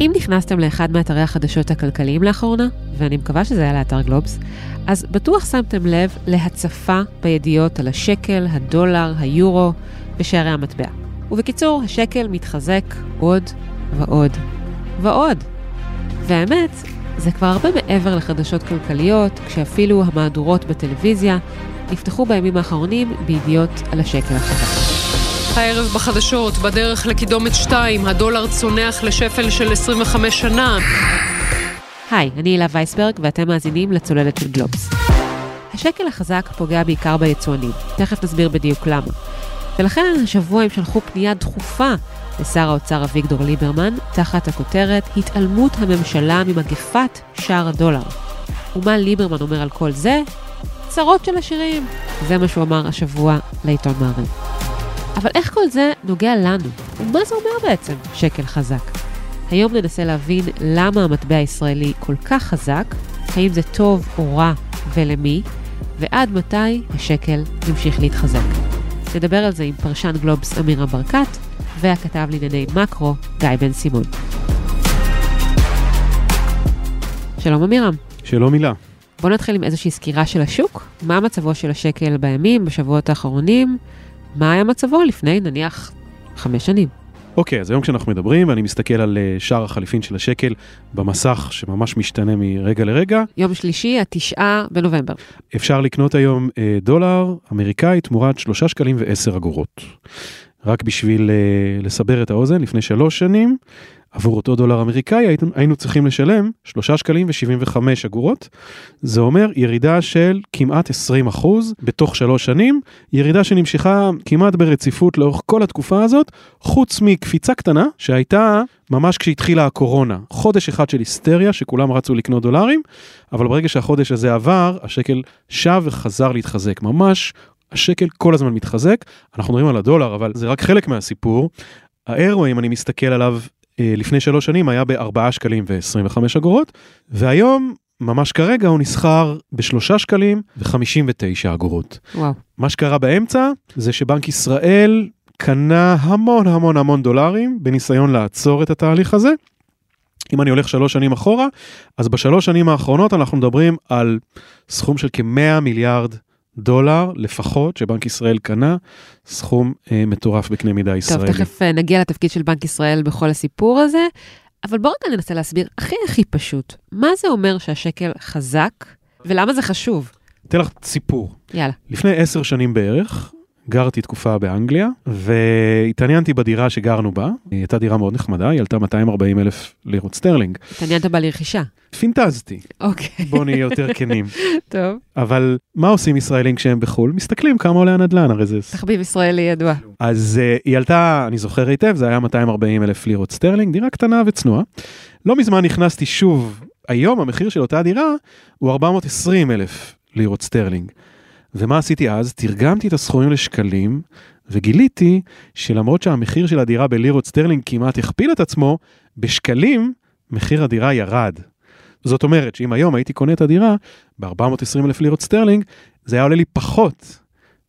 אם נכנסתם לאחד מאתרי החדשות הכלכליים לאחרונה, ואני מקווה שזה היה לאתר גלובס, אז בטוח שמתם לב להצפה בידיעות על השקל, הדולר, היורו ושערי המטבע. ובקיצור, השקל מתחזק עוד ועוד ועוד. והאמת, זה כבר הרבה מעבר לחדשות כלכליות, כשאפילו המהדורות בטלוויזיה נפתחו בימים האחרונים בידיעות על השקל החזק. הערב בחדשות, בדרך לקידומת 2, הדולר צונח לשפל של 25 שנה. היי, אני הילה וייסברג ואתם מאזינים לצוללת של גלובס. השקל החזק פוגע בעיקר ביצואנים, תכף נסביר בדיוק למה. ולכן השבוע הם שלחו פנייה דחופה לשר האוצר אביגדור ליברמן, תחת הכותרת התעלמות הממשלה ממגפת שער הדולר. ומה ליברמן אומר על כל זה? צרות של עשירים. זה מה שהוא אמר השבוע לעיתון מעריב. אבל איך כל זה נוגע לנו? ומה זה אומר בעצם שקל חזק? היום ננסה להבין למה המטבע הישראלי כל כך חזק, האם זה טוב או רע ולמי, ועד מתי השקל ימשיך להתחזק. נדבר על זה עם פרשן גלובס אמירה ברקת, והכתב לענייני מקרו גיא בן סימון. שלום אמירם. שלום מילה. בוא נתחיל עם איזושהי סקירה של השוק. מה מצבו של השקל בימים, בשבועות האחרונים? מה היה מצבו לפני נניח חמש שנים? אוקיי, אז היום כשאנחנו מדברים, ואני מסתכל על uh, שער החליפין של השקל במסך שממש משתנה מרגע לרגע. יום שלישי, התשעה בנובמבר. אפשר לקנות היום uh, דולר אמריקאי תמורת שלושה שקלים ועשר אגורות. רק בשביל uh, לסבר את האוזן, לפני שלוש שנים, עבור אותו דולר אמריקאי היינו, צריכים לשלם 3 שקלים ו-75 אגורות. זה אומר ירידה של כמעט 20 אחוז בתוך שלוש שנים, ירידה שנמשכה כמעט ברציפות לאורך כל התקופה הזאת, חוץ מקפיצה קטנה שהייתה ממש כשהתחילה הקורונה. חודש אחד של היסטריה שכולם רצו לקנות דולרים, אבל ברגע שהחודש הזה עבר, השקל שב וחזר להתחזק. ממש השקל כל הזמן מתחזק, אנחנו מדברים על הדולר, אבל זה רק חלק מהסיפור. האירו, אם אני מסתכל עליו לפני שלוש שנים היה ב-4 שקלים ו-25 אגורות, והיום, ממש כרגע, הוא נסחר ב-3 שקלים ו-59 אגורות. וואו. מה שקרה באמצע זה שבנק ישראל קנה המון המון המון דולרים בניסיון לעצור את התהליך הזה. אם אני הולך שלוש שנים אחורה, אז בשלוש שנים האחרונות אנחנו מדברים על סכום של כ-100 מיליארד דולר לפחות שבנק ישראל קנה, סכום אה, מטורף בקנה מידה ישראלי. טוב, תכף אה, נגיע לתפקיד של בנק ישראל בכל הסיפור הזה, אבל בואו רגע ננסה להסביר הכי הכי פשוט, מה זה אומר שהשקל חזק ולמה זה חשוב? אתן לך סיפור. יאללה. לפני עשר שנים בערך, גרתי תקופה באנגליה, והתעניינתי בדירה שגרנו בה, היא הייתה דירה מאוד נחמדה, היא עלתה 240 אלף לירות סטרלינג. התעניינת בה לרכישה. פינטזתי. אוקיי. בואו נהיה יותר כנים. טוב. אבל מה עושים ישראלים כשהם בחו"ל? מסתכלים כמה עולה הנדל"ן, הרי זה... תחביב ישראלי ידוע. אז אה, היא עלתה, אני זוכר היטב, זה היה 240 אלף לירות סטרלינג, דירה קטנה וצנועה. לא מזמן נכנסתי שוב, היום המחיר של אותה דירה הוא 420 אלף לירות סטרלינג. ומה עשיתי אז? תרגמתי את הסכומים לשקלים, וגיליתי שלמרות שהמחיר של הדירה בלירות סטרלינג כמעט הכפיל את עצמו, בשקלים מחיר הדירה ירד. זאת אומרת שאם היום הייתי קונה את הדירה ב-420 אלף לירות סטרלינג, זה היה עולה לי פחות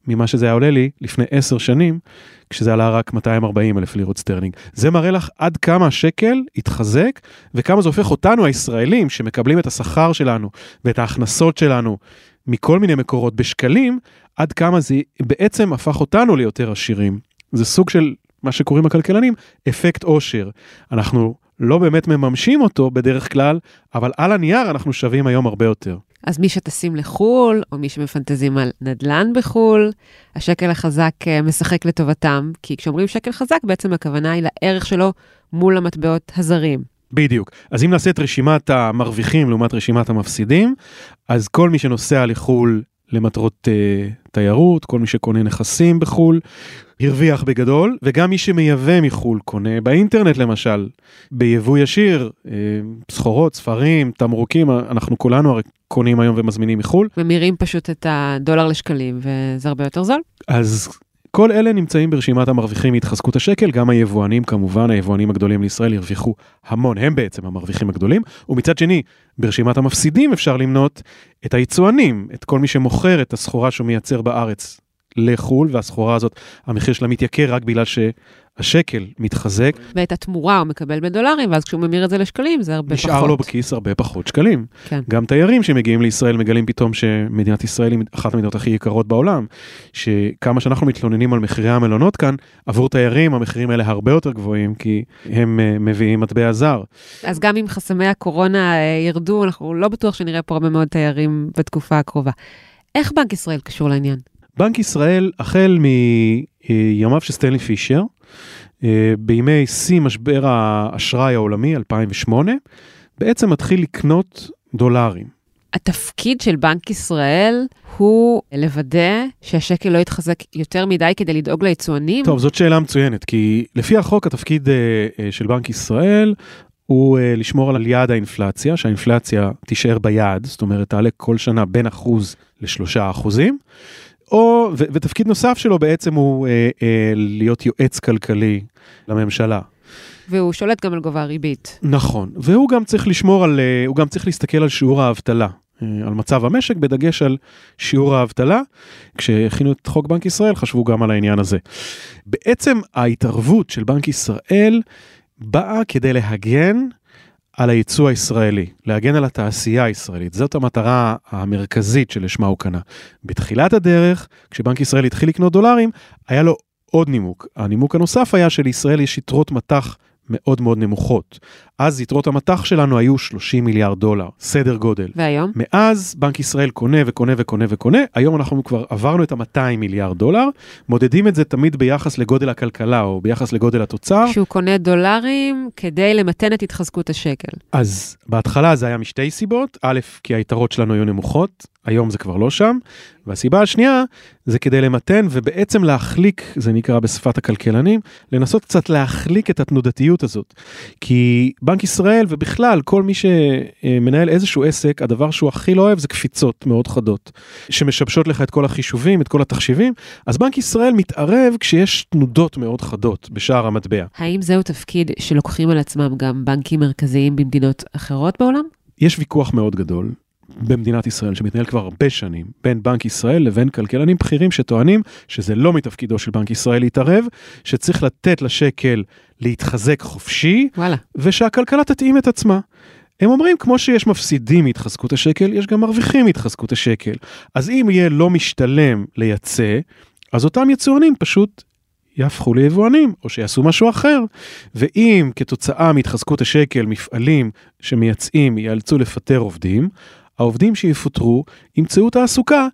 ממה שזה היה עולה לי לפני 10 שנים, כשזה עלה רק 240 אלף לירות סטרלינג. זה מראה לך עד כמה השקל התחזק, וכמה זה הופך אותנו, הישראלים, שמקבלים את השכר שלנו ואת ההכנסות שלנו מכל מיני מקורות בשקלים, עד כמה זה בעצם הפך אותנו ליותר עשירים. זה סוג של מה שקוראים הכלכלנים, אפקט עושר. אנחנו לא באמת מממשים אותו בדרך כלל, אבל על הנייר אנחנו שווים היום הרבה יותר. אז מי שטסים לחו"ל, או מי שמפנטזים על נדל"ן בחו"ל, השקל החזק אה, משחק לטובתם, כי כשאומרים שקל חזק, בעצם הכוונה היא לערך שלו מול המטבעות הזרים. בדיוק. אז אם נעשה את רשימת המרוויחים לעומת רשימת המפסידים, אז כל מי שנוסע לחו"ל למטרות uh, תיירות, כל מי שקונה נכסים בחו"ל, הרוויח בגדול, וגם מי שמייבא מחו"ל, קונה באינטרנט למשל, ביבוא ישיר, uh, סחורות, ספרים, תמרוקים, אנחנו כולנו הרי קונים היום ומזמינים מחו"ל. ממירים פשוט את הדולר לשקלים, וזה הרבה יותר זול. אז כל אלה נמצאים ברשימת המרוויחים מהתחזקות השקל, גם היבואנים כמובן, היבואנים הגדולים לישראל הרוויחו המון, הם בעצם המרוויחים הגדולים, ומצד שני, ברשימת המפסידים אפשר למנות את היצואנים, את כל מי שמוכר את הסחורה שהוא מייצר בארץ לחו"ל, והסחורה הזאת, המחיר שלה מתייקר רק בגלל שהשקל מתחזק. ואת התמורה הוא מקבל בדולרים, ואז כשהוא ממיר את זה לשקלים, זה הרבה נשאר פחות. נשאר לו בכיס הרבה פחות שקלים. כן. גם תיירים שמגיעים לישראל מגלים פתאום שמדינת ישראל היא אחת המדינות הכי יקרות בעולם, שכמה שאנחנו מתלוננים על מחירי המלונות כאן, עבור תיירים המחירים האלה הרבה יותר גבוהים, כי הם uh, מביאים מטבע זר. אז גם אם חסמי הקורונה uh, ירדו, אנחנו לא בטוח שנראה פה הרבה מאוד תיירים בתקופה הקרובה. איך בנק ישראל קשור לעניין? בנק ישראל, החל מימיו של סטנלי פישר, אה, בימי שיא משבר האשראי העולמי, 2008, בעצם מתחיל לקנות דולרים. התפקיד של בנק ישראל הוא לוודא שהשקל לא יתחזק יותר מדי כדי לדאוג ליצואנים? טוב, זאת שאלה מצוינת, כי לפי החוק התפקיד uh, uh, של בנק ישראל הוא uh, לשמור על יעד האינפלציה, שהאינפלציה תישאר ביעד, זאת אומרת תעלה כל שנה בין אחוז לשלושה אחוזים. או, ו- ותפקיד נוסף שלו בעצם הוא אה, אה, להיות יועץ כלכלי לממשלה. והוא שולט גם על גובה הריבית. נכון, והוא גם צריך לשמור על, אה, הוא גם צריך להסתכל על שיעור האבטלה, אה, על מצב המשק, בדגש על שיעור האבטלה. כשהכינו את חוק בנק ישראל חשבו גם על העניין הזה. בעצם ההתערבות של בנק ישראל באה כדי להגן על הייצוא הישראלי, להגן על התעשייה הישראלית. זאת המטרה המרכזית שלשמה הוא קנה. בתחילת הדרך, כשבנק ישראל התחיל לקנות דולרים, היה לו עוד נימוק. הנימוק הנוסף היה שלישראל יש יתרות מטח מאוד מאוד נמוכות. אז יתרות המטח שלנו היו 30 מיליארד דולר, סדר גודל. והיום? מאז בנק ישראל קונה וקונה וקונה וקונה, היום אנחנו כבר עברנו את ה-200 מיליארד דולר, מודדים את זה תמיד ביחס לגודל הכלכלה או ביחס לגודל התוצר. שהוא קונה דולרים כדי למתן את התחזקות השקל. אז בהתחלה זה היה משתי סיבות, א', כי היתרות שלנו היו נמוכות, היום זה כבר לא שם, והסיבה השנייה זה כדי למתן ובעצם להחליק, זה נקרא בשפת הכלכלנים, לנסות קצת להחליק את התנודתיות הזאת. כי בנק ישראל ובכלל כל מי שמנהל איזשהו עסק, הדבר שהוא הכי לא אוהב זה קפיצות מאוד חדות, שמשבשות לך את כל החישובים, את כל התחשיבים, אז בנק ישראל מתערב כשיש תנודות מאוד חדות בשער המטבע. האם זהו תפקיד שלוקחים על עצמם גם בנקים מרכזיים במדינות אחרות בעולם? יש ויכוח מאוד גדול במדינת ישראל שמתנהל כבר הרבה שנים בין בנק ישראל לבין כלכלנים בכירים שטוענים שזה לא מתפקידו של בנק ישראל להתערב, שצריך לתת לשקל להתחזק חופשי, וואלה. ושהכלכלה תתאים את עצמה. הם אומרים, כמו שיש מפסידים מהתחזקות השקל, יש גם מרוויחים מהתחזקות השקל. אז אם יהיה לא משתלם לייצא, אז אותם יצואנים פשוט יהפכו ליבואנים, או שיעשו משהו אחר. ואם כתוצאה מהתחזקות השקל מפעלים שמייצאים ייאלצו לפטר עובדים, העובדים שיפוטרו ימצאו תעסוקה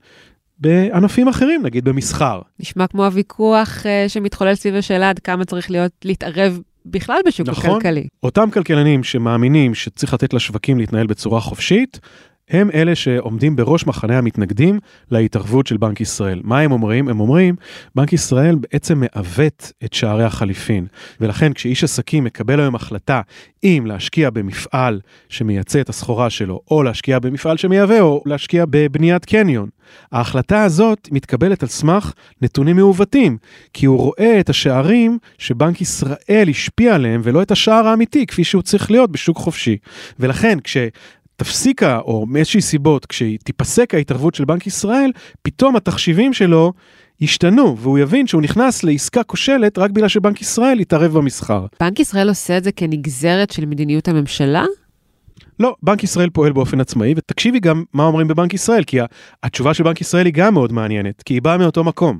בענפים אחרים, נגיד במסחר. נשמע כמו הוויכוח uh, שמתחולל סביב השאלה עד כמה צריך להיות, להתערב בכלל בשוק נכון. הכלכלי. אותם כלכלנים שמאמינים שצריך לתת לשווקים להתנהל בצורה חופשית, הם אלה שעומדים בראש מחנה המתנגדים להתערבות של בנק ישראל. מה הם אומרים? הם אומרים, בנק ישראל בעצם מעוות את שערי החליפין, ולכן כשאיש עסקים מקבל היום החלטה אם להשקיע במפעל שמייצא את הסחורה שלו, או להשקיע במפעל שמייבא, או להשקיע בבניית קניון, ההחלטה הזאת מתקבלת על סמך נתונים מעוותים, כי הוא רואה את השערים שבנק ישראל השפיע עליהם, ולא את השער האמיתי, כפי שהוא צריך להיות בשוק חופשי. ולכן, כש... תפסיקה, או מאיזושהי סיבות, כשתיפסק ההתערבות של בנק ישראל, פתאום התחשיבים שלו ישתנו, והוא יבין שהוא נכנס לעסקה כושלת רק בגלל שבנק ישראל יתערב במסחר. בנק ישראל עושה את זה כנגזרת של מדיניות הממשלה? לא, בנק ישראל פועל באופן עצמאי, ותקשיבי גם מה אומרים בבנק ישראל, כי התשובה של בנק ישראל היא גם מאוד מעניינת, כי היא באה מאותו מקום.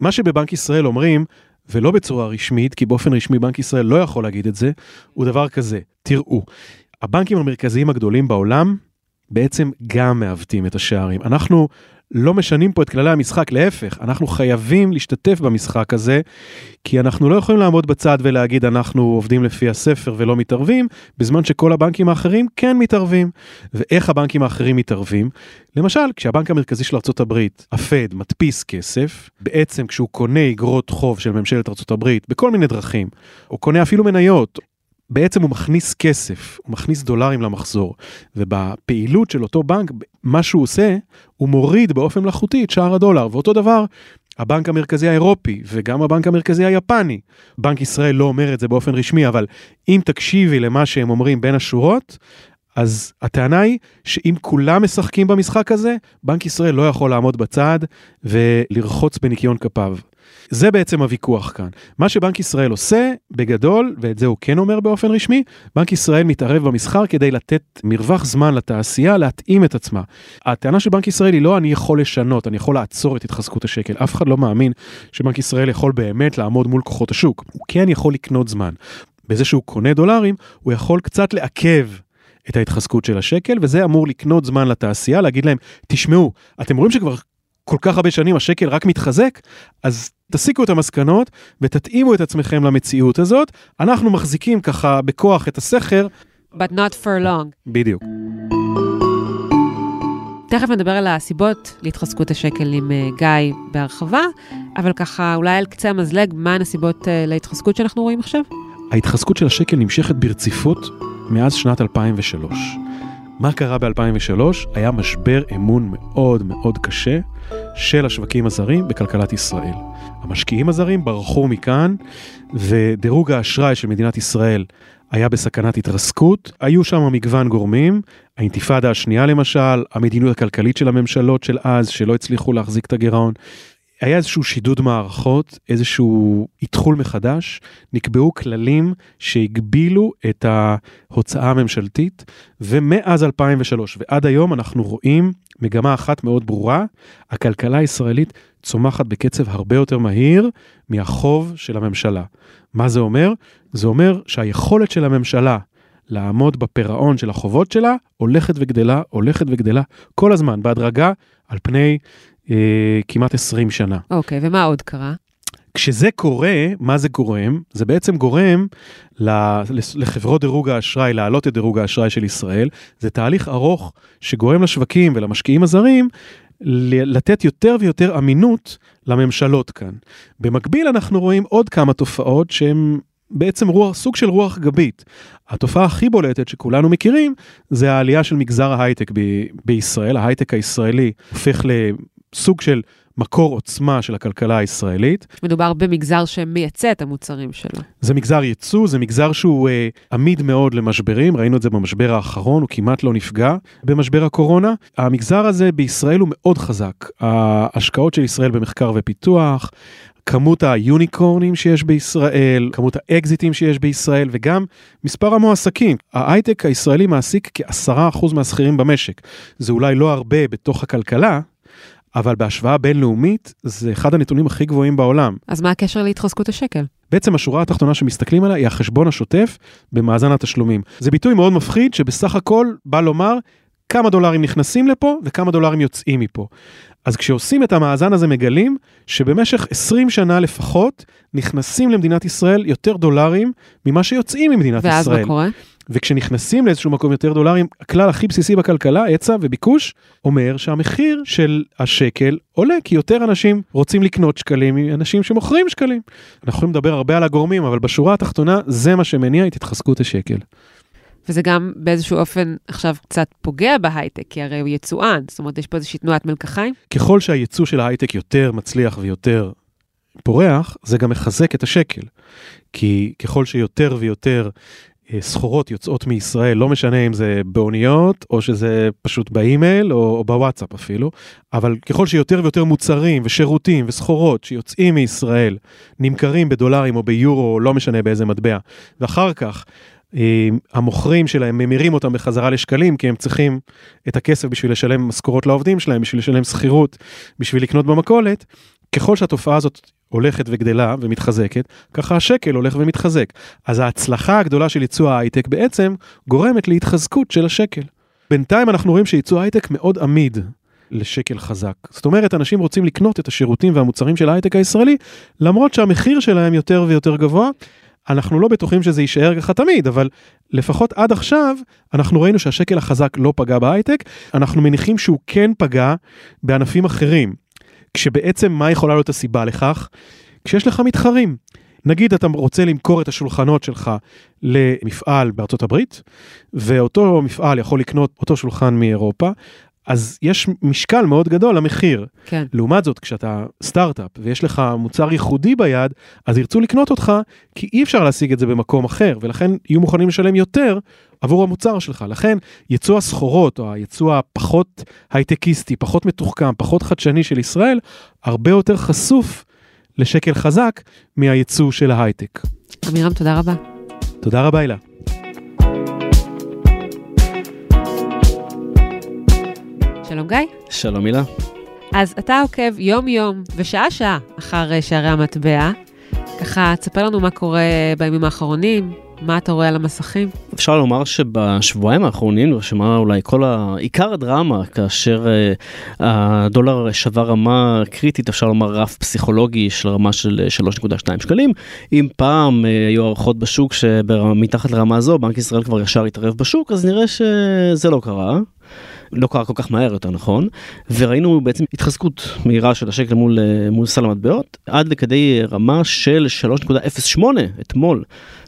מה שבבנק ישראל אומרים, ולא בצורה רשמית, כי באופן רשמי בנק ישראל לא יכול להגיד את זה, הוא דבר כזה, תראו, הבנקים המרכזיים הגדולים בעולם בעצם גם מעוותים את השערים. אנחנו לא משנים פה את כללי המשחק, להפך, אנחנו חייבים להשתתף במשחק הזה, כי אנחנו לא יכולים לעמוד בצד ולהגיד אנחנו עובדים לפי הספר ולא מתערבים, בזמן שכל הבנקים האחרים כן מתערבים. ואיך הבנקים האחרים מתערבים? למשל, כשהבנק המרכזי של ארה"ב, הפד, מדפיס כסף, בעצם כשהוא קונה אגרות חוב של ממשלת ארה"ב בכל מיני דרכים, או קונה אפילו מניות, בעצם הוא מכניס כסף, הוא מכניס דולרים למחזור, ובפעילות של אותו בנק, מה שהוא עושה, הוא מוריד באופן מלאכותי את שער הדולר, ואותו דבר, הבנק המרכזי האירופי וגם הבנק המרכזי היפני. בנק ישראל לא אומר את זה באופן רשמי, אבל אם תקשיבי למה שהם אומרים בין השורות, אז הטענה היא שאם כולם משחקים במשחק הזה, בנק ישראל לא יכול לעמוד בצד ולרחוץ בניקיון כפיו. זה בעצם הוויכוח כאן. מה שבנק ישראל עושה, בגדול, ואת זה הוא כן אומר באופן רשמי, בנק ישראל מתערב במסחר כדי לתת מרווח זמן לתעשייה להתאים את עצמה. הטענה של בנק ישראל היא לא אני יכול לשנות, אני יכול לעצור את התחזקות השקל. אף אחד לא מאמין שבנק ישראל יכול באמת לעמוד מול כוחות השוק. הוא כן יכול לקנות זמן. בזה שהוא קונה דולרים, הוא יכול קצת לעכב את ההתחזקות של השקל, וזה אמור לקנות זמן לתעשייה, להגיד להם, תשמעו, אתם רואים שכבר כל כך הרבה שנים השקל רק מתחזק, אז תסיקו את המסקנות ותתאימו את עצמכם למציאות הזאת. אנחנו מחזיקים ככה בכוח את הסכר. But not for long. בדיוק. תכף נדבר על הסיבות להתחזקות השקל עם uh, גיא בהרחבה, אבל ככה אולי על קצה המזלג, מה הנסיבות uh, להתחזקות שאנחנו רואים עכשיו? ההתחזקות של השקל נמשכת ברציפות מאז שנת 2003. מה קרה ב-2003? היה משבר אמון מאוד מאוד קשה של השווקים הזרים בכלכלת ישראל. המשקיעים הזרים ברחו מכאן, ודירוג האשראי של מדינת ישראל היה בסכנת התרסקות. היו שם מגוון גורמים, האינתיפאדה השנייה למשל, המדיניות הכלכלית של הממשלות של אז, שלא הצליחו להחזיק את הגירעון. היה איזשהו שידוד מערכות, איזשהו איתחול מחדש, נקבעו כללים שהגבילו את ההוצאה הממשלתית, ומאז 2003 ועד היום אנחנו רואים מגמה אחת מאוד ברורה, הכלכלה הישראלית צומחת בקצב הרבה יותר מהיר מהחוב של הממשלה. מה זה אומר? זה אומר שהיכולת של הממשלה לעמוד בפירעון של החובות שלה הולכת וגדלה, הולכת וגדלה כל הזמן, בהדרגה, על פני אה, כמעט 20 שנה. אוקיי, ומה עוד קרה? כשזה קורה, מה זה גורם? זה בעצם גורם לחברות דירוג האשראי להעלות את דירוג האשראי של ישראל. זה תהליך ארוך שגורם לשווקים ולמשקיעים הזרים לתת יותר ויותר אמינות לממשלות כאן. במקביל אנחנו רואים עוד כמה תופעות שהן בעצם רוח, סוג של רוח גבית. התופעה הכי בולטת שכולנו מכירים זה העלייה של מגזר ההייטק ב- בישראל, ההייטק הישראלי הופך לסוג של מקור עוצמה של הכלכלה הישראלית. מדובר במגזר שמייצא את המוצרים שלו. זה מגזר ייצוא, זה מגזר שהוא אה, עמיד מאוד למשברים, ראינו את זה במשבר האחרון, הוא כמעט לא נפגע במשבר הקורונה. המגזר הזה בישראל הוא מאוד חזק. ההשקעות של ישראל במחקר ופיתוח, כמות היוניקורנים שיש בישראל, כמות האקזיטים שיש בישראל וגם מספר המועסקים. ההייטק הישראלי מעסיק כ-10% מהשכירים במשק. זה אולי לא הרבה בתוך הכלכלה, אבל בהשוואה בינלאומית זה אחד הנתונים הכי גבוהים בעולם. אז מה הקשר להתחזקות השקל? בעצם השורה התחתונה שמסתכלים עליה היא החשבון השוטף במאזן התשלומים. זה ביטוי מאוד מפחיד שבסך הכל בא לומר כמה דולרים נכנסים לפה וכמה דולרים יוצאים מפה. אז כשעושים את המאזן הזה מגלים שבמשך 20 שנה לפחות נכנסים למדינת ישראל יותר דולרים ממה שיוצאים ממדינת ואז ישראל. ואז מה קורה? וכשנכנסים לאיזשהו מקום יותר דולרים, הכלל הכי בסיסי בכלכלה, היצע וביקוש, אומר שהמחיר של השקל עולה, כי יותר אנשים רוצים לקנות שקלים מאנשים שמוכרים שקלים. אנחנו יכולים לדבר הרבה על הגורמים, אבל בשורה התחתונה, זה מה שמניע את התחזקות השקל. וזה גם באיזשהו אופן עכשיו קצת פוגע בהייטק, כי הרי הוא יצואן, זאת אומרת, יש פה איזושהי תנועת מלקחיים. ככל שהייצוא של ההייטק יותר מצליח ויותר פורח, זה גם מחזק את השקל. כי ככל שיותר ויותר סחורות יוצאות מישראל, לא משנה אם זה באוניות, או שזה פשוט באימייל, או, או בוואטסאפ אפילו, אבל ככל שיותר ויותר מוצרים ושירותים וסחורות שיוצאים מישראל נמכרים בדולרים או ביורו, לא משנה באיזה מטבע, ואחר כך אה, המוכרים שלהם ממירים אותם בחזרה לשקלים, כי הם צריכים את הכסף בשביל לשלם משכורות לעובדים שלהם, בשביל לשלם שכירות, בשביל לקנות במכולת, ככל שהתופעה הזאת הולכת וגדלה ומתחזקת, ככה השקל הולך ומתחזק. אז ההצלחה הגדולה של ייצוא ההייטק בעצם גורמת להתחזקות של השקל. בינתיים אנחנו רואים שייצוא ההייטק מאוד עמיד לשקל חזק. זאת אומרת, אנשים רוצים לקנות את השירותים והמוצרים של ההייטק הישראלי, למרות שהמחיר שלהם יותר ויותר גבוה. אנחנו לא בטוחים שזה יישאר ככה תמיד, אבל לפחות עד עכשיו, אנחנו ראינו שהשקל החזק לא פגע בהייטק, אנחנו מניחים שהוא כן פגע בענפים אחרים. כשבעצם מה יכולה להיות הסיבה לכך? כשיש לך מתחרים. נגיד אתה רוצה למכור את השולחנות שלך למפעל בארצות הברית, ואותו מפעל יכול לקנות אותו שולחן מאירופה, אז יש משקל מאוד גדול למחיר. כן. לעומת זאת, כשאתה סטארט-אפ ויש לך מוצר ייחודי ביד, אז ירצו לקנות אותך, כי אי אפשר להשיג את זה במקום אחר, ולכן יהיו מוכנים לשלם יותר עבור המוצר שלך. לכן, ייצוא הסחורות, או הייצוא הפחות הייטקיסטי, פחות מתוחכם, פחות חדשני של ישראל, הרבה יותר חשוף לשקל חזק מהייצוא של ההייטק. עמירם, תודה רבה. תודה רבה, הילה. שלום גיא. שלום הילה. אז אתה עוקב יום-יום ושעה-שעה אחר אה, שערי המטבע. ככה, תספר לנו מה קורה בימים האחרונים, מה אתה רואה על המסכים? אפשר לומר שבשבועיים האחרונים נרשמה אולי כל ה... עיקר הדרמה כאשר uh, הדולר שבר רמה קריטית, אפשר לומר רף פסיכולוגי של רמה של 3.2 שקלים. אם פעם uh, היו הערכות בשוק שמתחת לרמה הזו בנק ישראל כבר ישר התערב בשוק, אז נראה שזה לא קרה. לא קרה כל כך מהר יותר נכון, וראינו בעצם התחזקות מהירה של השקל מול, מול סל המטבעות, עד לכדי רמה של 3.08 אתמול,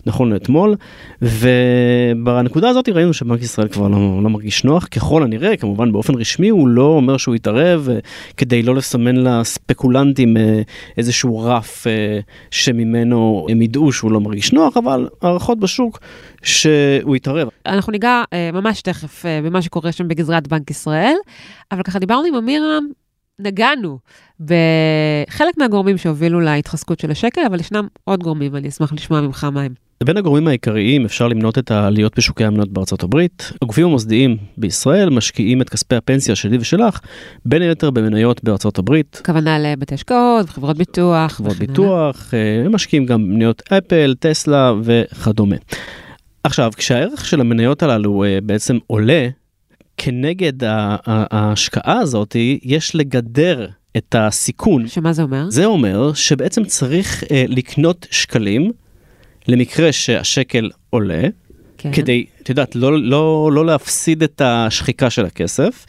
נכון לאתמול, ובנקודה הזאת ראינו שבנק ישראל כבר לא, לא מרגיש נוח, ככל הנראה, כמובן באופן רשמי הוא לא אומר שהוא יתערב כדי לא לסמן לספקולנטים איזשהו רף שממנו הם ידעו שהוא לא מרגיש נוח, אבל הערכות בשוק שהוא יתערב. אנחנו ניגע ממש תכף במה שקורה שם בגזרת בנק ישראל, אבל ככה דיברנו עם אמירם, נגענו בחלק מהגורמים שהובילו להתחזקות של השקל, אבל ישנם עוד גורמים, ואני אשמח לשמוע ממך מה הם. בין הגורמים העיקריים אפשר למנות את העליות בשוקי המניות בארצות הברית. הגופים המוסדיים בישראל משקיעים את כספי הפנסיה שלי ושלך, בין היתר במניות בארצות הברית. הכוונה לבתי השקעות, חברות ביטוח. חברות ביטוח, הם משקיעים גם במניות אפל, טסלה וכדומה. עכשיו, כשהערך של המניות הללו בעצם עולה, כנגד ההשקעה הזאת יש לגדר את הסיכון. שמה זה אומר? זה אומר שבעצם צריך אה, לקנות שקלים למקרה שהשקל עולה, כן. כדי, את יודעת, לא, לא, לא להפסיד את השחיקה של הכסף,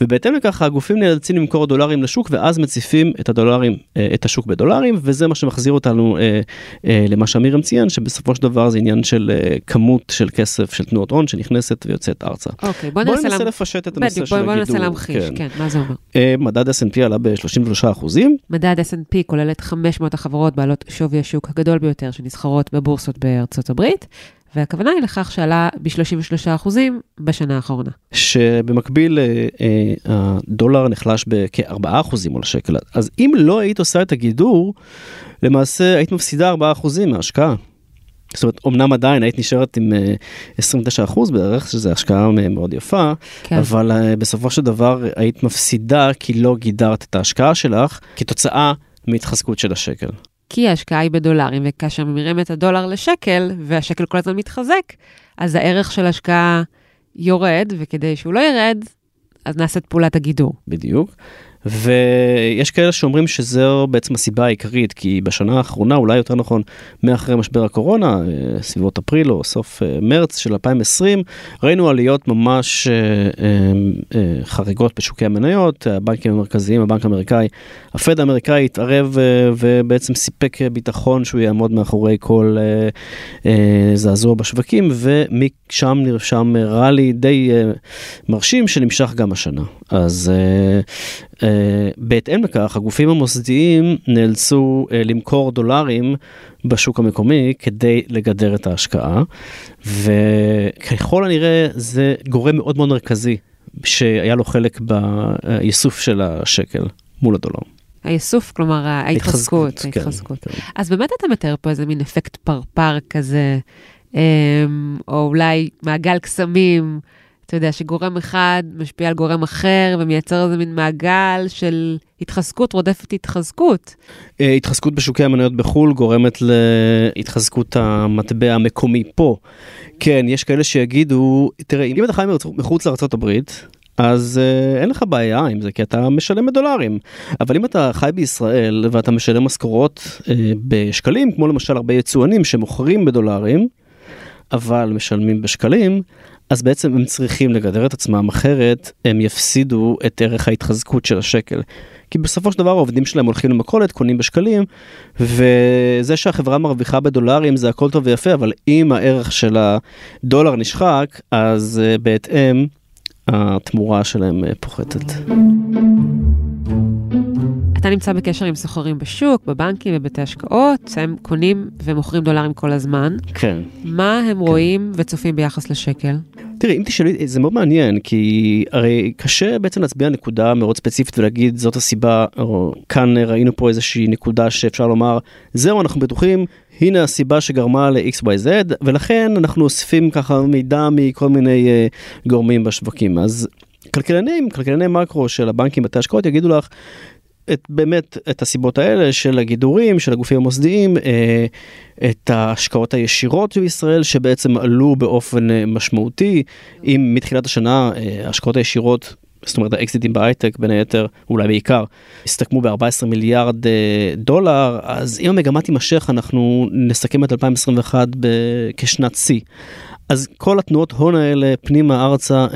ובהתאם לכך הגופים נאלצים למכור דולרים לשוק, ואז מציפים את הדולרים, אה, את השוק בדולרים, וזה מה שמחזיר אותנו אה, אה, למה שאמירם ציין, שבסופו של דבר זה עניין של אה, כמות של כסף, של תנועות הון שנכנסת ויוצאת ארצה. אוקיי, בוא, בוא ננסה, ננסה לפשט את הנושא של בוא, הגידור. בוא ננסה להמחיש, כן. כן, מה זה אומר? אה, מדד S&P עלה ב-33 אחוזים. מדד S&P כולל את 500 החברות בעלות שווי השוק הגדול ביותר שנסחרות בבורסות בארצות הברית. והכוונה היא לכך שעלה ב-33% בשנה האחרונה. שבמקביל אה, הדולר נחלש בכ-4% מול השקל. אז אם לא היית עושה את הגידור, למעשה היית מפסידה 4% מההשקעה. זאת אומרת, אמנם עדיין היית נשארת עם 29% בערך, שזו השקעה מאוד יפה, כן. אבל בסופו של דבר היית מפסידה כי לא גידרת את ההשקעה שלך כתוצאה מהתחזקות של השקל. כי ההשקעה היא בדולרים, וכאשר ממירים את הדולר לשקל, והשקל כל הזמן מתחזק, אז הערך של ההשקעה יורד, וכדי שהוא לא ירד, אז נעשית פעולת הגידור. בדיוק. ויש כאלה שאומרים שזו בעצם הסיבה העיקרית, כי בשנה האחרונה, אולי יותר נכון, מאחרי משבר הקורונה, סביבות אפריל או סוף מרץ של 2020, ראינו עליות ממש חריגות בשוקי המניות, הבנקים המרכזיים, הבנק האמריקאי, הפד האמריקאי התערב ובעצם סיפק ביטחון שהוא יעמוד מאחורי כל זעזוע בשווקים, ומשם נרשם ראלי די מרשים שנמשך גם השנה. אז Uh, בהתאם לכך, הגופים המוסדיים נאלצו uh, למכור דולרים בשוק המקומי כדי לגדר את ההשקעה, וככל הנראה זה גורם מאוד מאוד מרכזי שהיה לו חלק באיסוף של השקל מול הדולר. האיסוף, כלומר ההתחזקות. ההתחזקות. כן, כן. אז באמת אתה מתאר פה איזה מין אפקט פרפר כזה, או אולי מעגל קסמים. אתה יודע, שגורם אחד משפיע על גורם אחר ומייצר איזה מין מעגל של התחזקות רודפת התחזקות. התחזקות בשוקי המניות בחו"ל גורמת להתחזקות המטבע המקומי פה. כן, יש כאלה שיגידו, תראה, אם אתה חי מחוץ לארה"ב, אז uh, אין לך בעיה עם זה, כי אתה משלם בדולרים. אבל אם אתה חי בישראל ואתה משלם משכורות uh, בשקלים, כמו למשל הרבה יצואנים שמוכרים בדולרים, אבל משלמים בשקלים, אז בעצם הם צריכים לגדר את עצמם, אחרת הם יפסידו את ערך ההתחזקות של השקל. כי בסופו של דבר העובדים שלהם הולכים למכולת, קונים בשקלים, וזה שהחברה מרוויחה בדולרים זה הכל טוב ויפה, אבל אם הערך של הדולר נשחק, אז uh, בהתאם התמורה שלהם אה, פוחתת. אתה נמצא בקשר עם סוחרים בשוק, בבנקים, בבתי השקעות, הם קונים ומוכרים דולרים כל הזמן. כן. מה הם רואים וצופים ביחס לשקל? תראי, אם תשאלי, זה מאוד מעניין, כי הרי קשה בעצם להצביע על נקודה מאוד ספציפית ולהגיד זאת הסיבה, או כאן ראינו פה איזושהי נקודה שאפשר לומר, זהו, אנחנו בטוחים, הנה הסיבה שגרמה ל-XYZ, ולכן אנחנו אוספים ככה מידע מכל מיני uh, גורמים בשווקים. אז כלכלנים, כלכלני מקרו של הבנקים, בתי השקעות, יגידו לך, את באמת את הסיבות האלה של הגידורים של הגופים המוסדיים אה, את ההשקעות הישירות בישראל שבעצם עלו באופן אה, משמעותי אם מתחילת השנה אה, ההשקעות הישירות זאת אומרת האקזיטים בהייטק בין היתר אולי בעיקר הסתכמו ב-14 מיליארד דולר אז אם המגמה תימשך אנחנו נסכם את 2021 כשנת שיא. אז כל התנועות הון האלה פנימה ארצה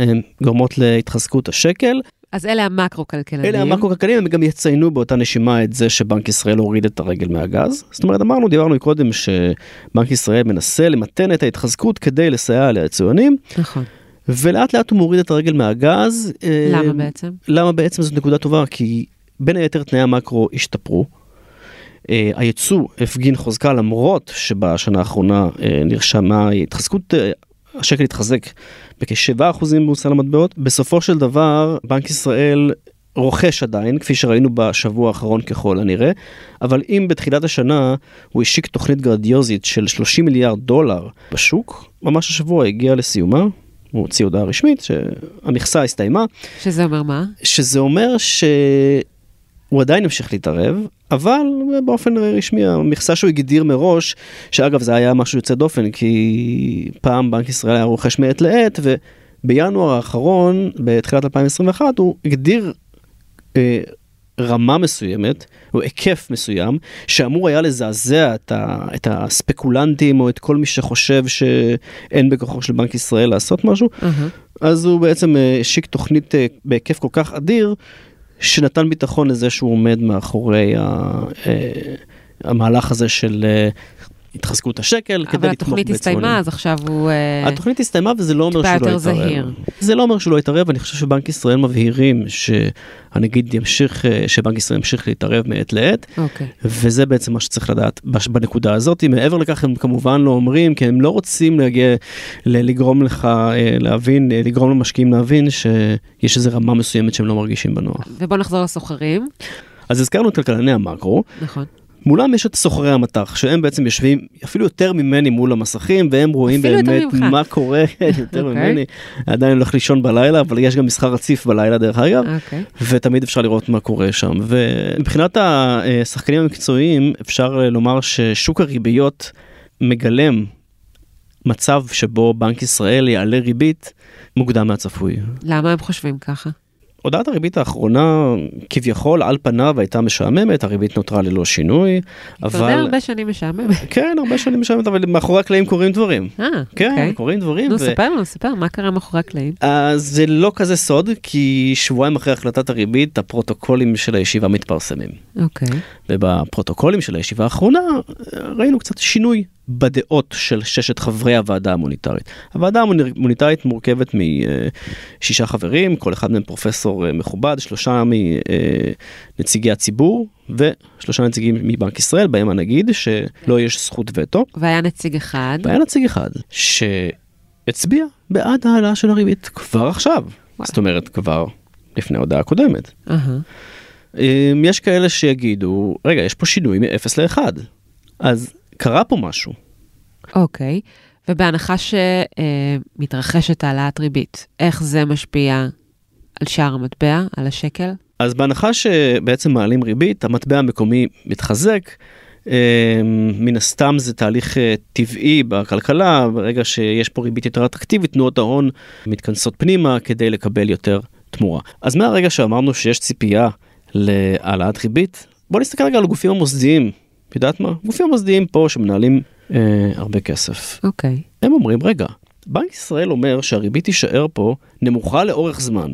גורמות להתחזקות השקל. אז אלה המקרו-כלכלנים. אלה המקרו-כלכלנים, הם גם יציינו באותה נשימה את זה שבנק ישראל הוריד את הרגל מהגז. זאת אומרת, אמרנו, דיברנו קודם שבנק ישראל מנסה למתן את ההתחזקות כדי לסייע ליצואנים. נכון. ולאט לאט הוא מוריד את הרגל מהגז. למה אה, בעצם? למה בעצם זאת נקודה טובה? כי בין היתר תנאי המקרו השתפרו. Uh, היצוא הפגין חוזקה למרות שבשנה האחרונה uh, נרשמה התחזקות, uh, השקל התחזק בכ-7% במוסל המטבעות. בסופו של דבר, בנק ישראל רוכש עדיין, כפי שראינו בשבוע האחרון ככל הנראה, אבל אם בתחילת השנה הוא השיק תוכנית גרדיוזית של 30 מיליארד דולר בשוק, ממש השבוע הגיע לסיומה, הוא הוציא הודעה רשמית שהמכסה הסתיימה. שזה אומר מה? שזה אומר ש... הוא עדיין המשיך להתערב, אבל באופן רשמי המכסה שהוא הגדיר מראש, שאגב זה היה משהו יוצא דופן, כי פעם בנק ישראל היה רוכש מעת לעת, ובינואר האחרון, בתחילת 2021, הוא הגדיר אה, רמה מסוימת, או היקף מסוים, שאמור היה לזעזע את, ה, את הספקולנטים, או את כל מי שחושב שאין בכוחו של בנק ישראל לעשות משהו, uh-huh. אז הוא בעצם אה, השיק תוכנית אה, בהיקף כל כך אדיר. שנתן ביטחון לזה שהוא עומד מאחורי ה, אה, המהלך הזה של אה, התחזקות השקל כדי לתמוך אבל התוכנית הסתיימה, אז עכשיו הוא... אה, התוכנית הסתיימה וזה לא אומר שהוא לא יתערב. זהיר. זה לא אומר שהוא לא יתערב, אני חושב שבנק ישראל מבהירים שהנגיד ימשיך, אה, שבנק ישראל ימשיך להתערב מעת לעת, okay. אוקיי. וזה בעצם מה שצריך לדעת בנקודה הזאת. מעבר לכך הם כמובן לא אומרים, כי הם לא רוצים להגיע, לגרום לך אה, להבין, לגרום למשקיעים להבין שיש איזו רמה מסוימת שהם לא מרגישים בנוח. ובוא נחזור לסוחרים. אז הזכרנו את כלכלני המקרו. נכון. מולם יש את סוחרי המטח שהם בעצם יושבים אפילו יותר ממני מול המסכים והם רואים באמת מה קורה יותר okay. אוקיי. ממני עדיין הולך לישון בלילה אבל יש גם מסחר רציף בלילה דרך אגב okay. אוקיי. ותמיד אפשר לראות מה קורה שם ומבחינת השחקנים המקצועיים אפשר לומר ששוק הריביות מגלם מצב שבו בנק ישראל יעלה ריבית מוקדם מהצפוי. למה הם חושבים ככה? הודעת הריבית האחרונה כביכול על פניו הייתה משעממת, הריבית נותרה ללא שינוי, אבל... כבר הרבה שנים משעממת. כן, הרבה שנים משעממת, אבל מאחורי הקלעים קורים דברים. אה, כן, אוקיי. קורים דברים. נו, ו... ספר לנו, ספר, מה קרה מאחורי הקלעים? אז זה לא כזה סוד, כי שבועיים אחרי החלטת הריבית, הפרוטוקולים של הישיבה מתפרסמים. אוקיי. ובפרוטוקולים של הישיבה האחרונה ראינו קצת שינוי בדעות של ששת חברי הוועדה המוניטרית. הוועדה המוניטרית מורכבת משישה חברים, כל אחד מהם פרופסור אה, מכובד, שלושה מנציגי הציבור ושלושה נציגים מבנק ישראל, בהם הנגיד שלא יש זכות וטו. והיה נציג אחד. והיה נציג אחד שהצביע בעד העלאה של הריבית כבר עכשיו. וואי. זאת אומרת כבר לפני ההודעה הקודמת. Uh-huh. יש כאלה שיגידו, רגע, יש פה שינוי מ-0 ל-1. אז קרה פה משהו. אוקיי, okay. ובהנחה שמתרחשת העלאת ריבית, איך זה משפיע על שער המטבע, על השקל? אז בהנחה שבעצם מעלים ריבית, המטבע המקומי מתחזק. מן הסתם זה תהליך אה, טבעי בכלכלה, ברגע שיש פה ריבית יותר אטרקטיבית, תנועות ההון מתכנסות פנימה כדי לקבל יותר תמורה. אז מהרגע שאמרנו שיש ציפייה להעלאת ריבית, בוא נסתכל רגע על הגופים המוסדיים את יודעת מה? גופים מוסדיים פה שמנהלים אה, הרבה כסף. אוקיי. Okay. הם אומרים, רגע, בנק ישראל אומר שהריבית תישאר פה נמוכה לאורך זמן.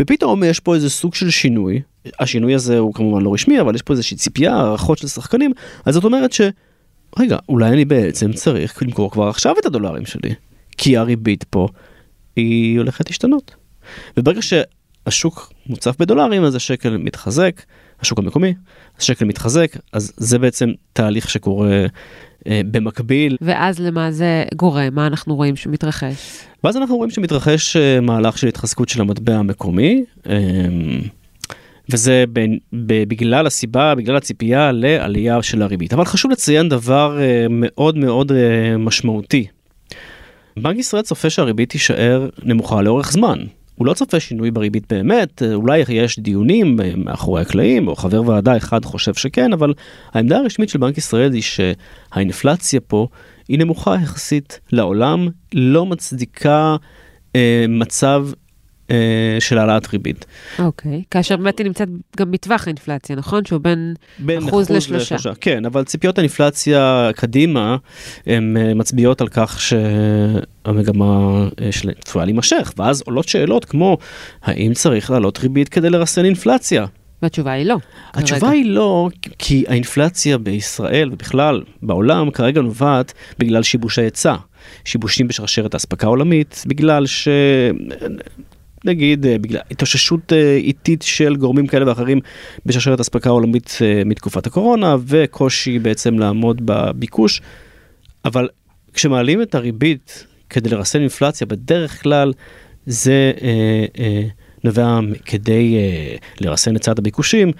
ופתאום יש פה איזה סוג של שינוי, השינוי הזה הוא כמובן לא רשמי, אבל יש פה איזושהי ציפייה, הערכות של שחקנים, אז זאת אומרת ש... רגע, אולי אני בעצם צריך למכור כבר עכשיו את הדולרים שלי, כי הריבית פה היא הולכת להשתנות. וברגע שהשוק מוצף בדולרים אז השקל מתחזק, השוק המקומי, השקל מתחזק, אז זה בעצם תהליך שקורה אה, במקביל. ואז למה זה גורם? מה אנחנו רואים שמתרחש? ואז אנחנו רואים שמתרחש אה, מהלך של התחזקות של המטבע המקומי. אה, וזה בין, בגלל הסיבה, בגלל הציפייה לעלייה של הריבית. אבל חשוב לציין דבר אה, מאוד מאוד אה, משמעותי. בנק ישראל צופה שהריבית תישאר נמוכה לאורך זמן. הוא לא צופה שינוי בריבית באמת, אה, אולי יש דיונים מאחורי הקלעים, או חבר ועדה אחד חושב שכן, אבל העמדה הרשמית של בנק ישראל היא שהאינפלציה פה היא נמוכה יחסית לעולם, לא מצדיקה אה, מצב אה, של העלאת ריבית. אוקיי, כאשר באמת היא נמצאת גם בטווח האינפלציה, נכון? שהוא בין, בין אחוז לשלושה. לשלושה. כן, אבל ציפיות האינפלציה קדימה, הן אה, מצביעות על כך שהמגמה אה, שלהם צפויה להימשך, ואז עולות שאלות כמו, האם צריך להעלות ריבית כדי לרסן אינפלציה? והתשובה היא לא. התשובה כרגע. היא לא, כי האינפלציה בישראל ובכלל בעולם כרגע נובעת בגלל שיבוש ההיצע. שיבושים בשרשרת האספקה העולמית, בגלל ש... נגיד אה, בגלל התאוששות אה, איטית של גורמים כאלה ואחרים בשרשרת אספקה עולמית אה, מתקופת הקורונה וקושי בעצם לעמוד בביקוש. אבל כשמעלים את הריבית כדי לרסן אינפלציה בדרך כלל זה אה, אה, נובע כדי אה, לרסן את צד הביקושים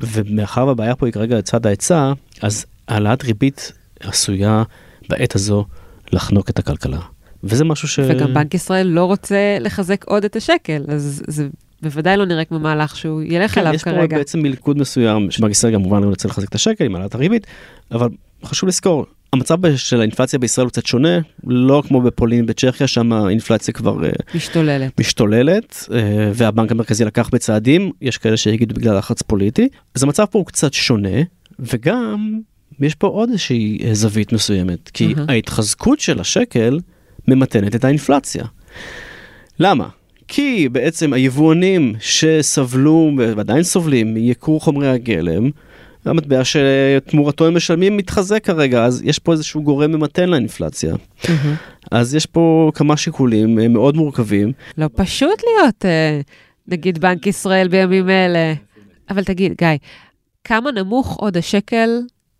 ומאחר והבעיה פה היא כרגע צד ההיצע אז העלאת ריבית עשויה בעת הזו לחנוק את הכלכלה. וזה משהו ש... וגם בנק ישראל לא רוצה לחזק עוד את השקל, אז זה בוודאי לא נראה כמו מהלך שהוא ילך כן, אליו יש פה כרגע. בעצם מלכוד מסוים שבנק ישראל כמובן רוצה לחזק את השקל עם העלאת הריבית, אבל חשוב לזכור, המצב של האינפלציה בישראל הוא קצת שונה, לא כמו בפולין בצ'כיה, שם האינפלציה כבר אה, משתוללת. משתוללת, אה, והבנק המרכזי לקח בצעדים, יש כאלה שיגידו בגלל לחץ פוליטי, אז המצב פה הוא קצת שונה, וגם יש פה עוד איזושהי אה, זווית מסוימת, כי אהה. ההתחזקות של השקל ממתנת את האינפלציה. למה? כי בעצם היבואנים שסבלו ועדיין סובלים מייקור חומרי הגלם, המטבע שתמורתו הם משלמים מתחזק כרגע, אז יש פה איזשהו גורם ממתן לאינפלציה. מהמם. אז יש פה כמה שיקולים אה, מאוד מורכבים. לא פשוט להיות אה, נגיד בנק ישראל בימים אלה. אבל תגיד, גיא, כמה נמוך עוד השקל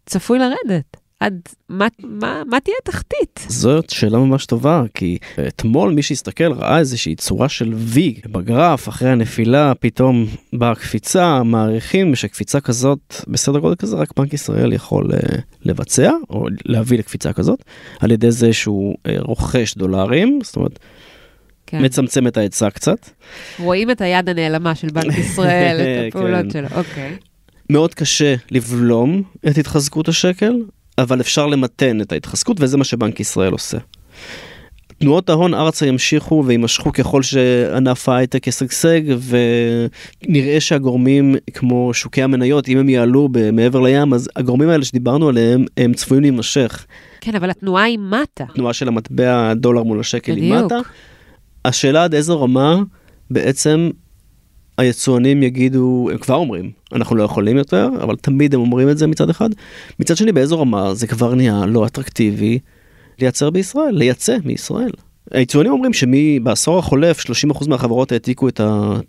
צפוי לרדת? עד מה, מה, מה תהיה התחתית? זאת שאלה ממש טובה, כי אתמול מי שהסתכל ראה איזושהי צורה של V בגרף, אחרי הנפילה פתאום באה קפיצה, מעריכים שקפיצה כזאת, בסדר גודל כזה, רק בנק ישראל יכול uh, לבצע, או להביא לקפיצה כזאת, על ידי זה שהוא uh, רוכש דולרים, זאת אומרת, כן. מצמצם את ההיצע קצת. רואים את היד הנעלמה של בנק ישראל, את הפעולות כן. שלו, אוקיי. מאוד קשה לבלום את התחזקות השקל, אבל אפשר למתן את ההתחזקות, וזה מה שבנק ישראל עושה. תנועות ההון ארצה ימשיכו ויימשכו ככל שענף ההייטק ישגשג ונראה שהגורמים כמו שוקי המניות אם הם יעלו מעבר לים אז הגורמים האלה שדיברנו עליהם הם צפויים להימשך. כן, אבל התנועה היא מטה. תנועה של המטבע הדולר מול השקל היא בדיוק. מטה. השאלה עד איזו רמה בעצם היצואנים יגידו, הם כבר אומרים, אנחנו לא יכולים יותר, אבל תמיד הם אומרים את זה מצד אחד. מצד שני, באיזו רמה זה כבר נהיה לא אטרקטיבי לייצר בישראל, לייצא מישראל. היצואנים אומרים שבעשור החולף 30% מהחברות העתיקו את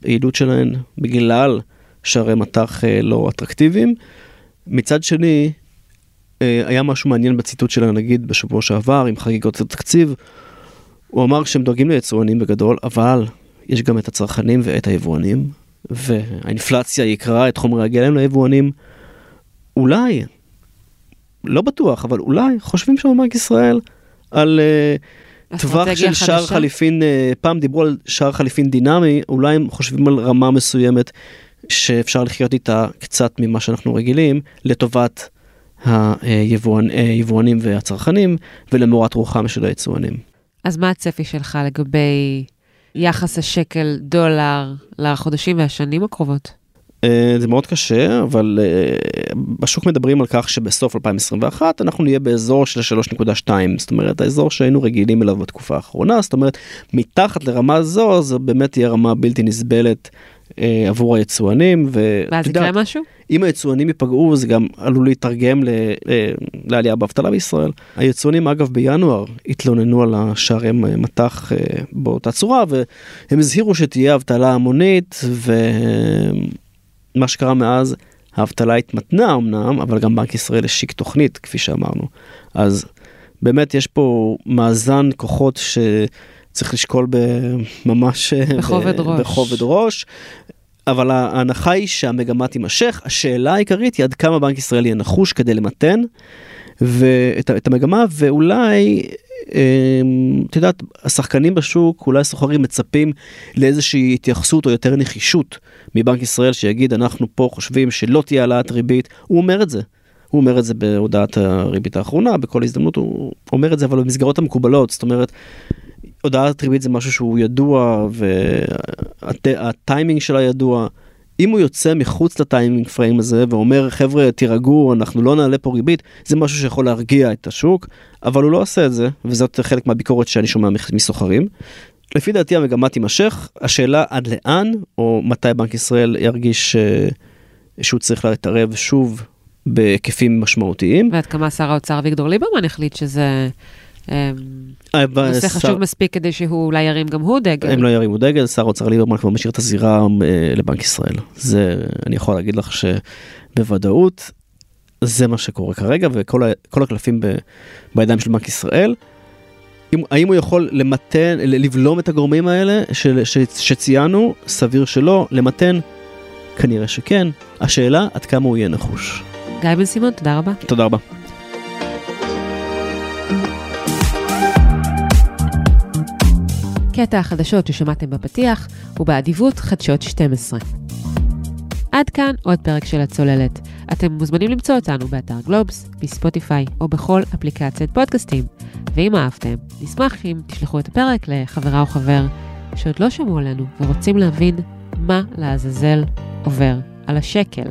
היעילות שלהן בגלל שערי מטח אה, לא אטרקטיביים. מצד שני, אה, היה משהו מעניין בציטוט שלה נגיד בשבוע שעבר עם חגיגות התקציב. הוא אמר שהם דואגים ליצואנים בגדול, אבל יש גם את הצרכנים ואת היבואנים, והאינפלציה יקרה את חומרי הגלם ליבואנים. אולי, לא בטוח, אבל אולי חושבים שם בבנק ישראל על uh, טווח של שער חדשה? חליפין, uh, פעם דיברו על שער חליפין דינמי, אולי הם חושבים על רמה מסוימת שאפשר לחיות איתה קצת ממה שאנחנו רגילים, לטובת היבואנ, אה, היבואנים והצרכנים ולמורת רוחם של היצואנים. אז מה הצפי שלך לגבי יחס השקל דולר לחודשים והשנים הקרובות? אה, זה מאוד קשה, אבל אה, בשוק מדברים על כך שבסוף 2021 אנחנו נהיה באזור של 3.2, זאת אומרת האזור שהיינו רגילים אליו בתקופה האחרונה, זאת אומרת מתחת לרמה זו זו באמת תהיה רמה בלתי נסבלת אה, עבור היצואנים. ואז יקרה משהו? אם היצואנים ייפגעו זה גם עלול להתרגם ל, ל, לעלייה באבטלה בישראל. היצואנים אגב בינואר התלוננו על השערי מטח באותה צורה והם הזהירו שתהיה אבטלה המונית ומה שקרה מאז האבטלה התמתנה אמנם אבל גם בנק ישראל השיק תוכנית כפי שאמרנו. אז באמת יש פה מאזן כוחות שצריך לשקול ממש בכובד ראש. בכובד ראש. אבל ההנחה היא שהמגמה תימשך, השאלה העיקרית היא עד כמה בנק ישראל יהיה נחוש כדי למתן ואת, את המגמה ואולי אמ, את יודעת השחקנים בשוק אולי סוחרים מצפים לאיזושהי התייחסות או יותר נחישות מבנק ישראל שיגיד אנחנו פה חושבים שלא תהיה העלאת ריבית. הוא אומר את זה. הוא אומר את זה בהודעת הריבית האחרונה, בכל הזדמנות הוא אומר את זה, אבל במסגרות המקובלות, זאת אומרת, הודעת ריבית זה משהו שהוא ידוע והטיימינג שלה ידוע. אם הוא יוצא מחוץ לטיימינג פריים הזה ואומר חבר'ה תירגעו אנחנו לא נעלה פה ריבית זה משהו שיכול להרגיע את השוק אבל הוא לא עושה את זה וזאת חלק מהביקורת שאני שומע מסוחרים. לפי דעתי המגמה תימשך השאלה עד לאן או מתי בנק ישראל ירגיש uh, שהוא צריך להתערב שוב בהיקפים משמעותיים. ועד כמה שר האוצר אביגדור ליברמן החליט שזה אה, נושא חשוב מספיק כדי שהוא אולי ירים גם הוא דגל. הם לא ירימו דגל, שר האוצר ליברמן כבר משאיר את הזירה אה, לבנק ישראל. זה, אני יכול להגיד לך שבוודאות זה מה שקורה כרגע וכל הקלפים בידיים של בנק ישראל. האם הוא יכול למתן, לבלום את הגורמים האלה שציינו? סביר שלא. למתן? כנראה שכן. השאלה עד כמה הוא יהיה נחוש. גיא בן סימון, תודה רבה. תודה רבה. קטע החדשות ששמעתם בפתיח הוא באדיבות חדשות 12. עד כאן עוד פרק של הצוללת. אתם מוזמנים למצוא אותנו באתר גלובס, בספוטיפיי או בכל אפליקציית פודקאסטים. ואם אהבתם, נשמח אם תשלחו את הפרק לחברה או חבר שעוד לא שמעו עלינו ורוצים להבין מה לעזאזל עובר על השקל.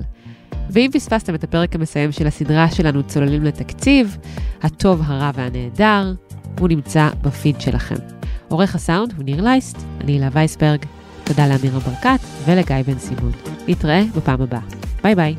ואם פספסתם את הפרק המסיים של הסדרה שלנו צוללים לתקציב, הטוב, הרע והנהדר, הוא נמצא בפיד שלכם. עורך הסאונד הוא ניר לייסט, אני הילה וייסברג, תודה לאמירה ברקת ולגיא בן סימון. נתראה בפעם הבאה. ביי ביי.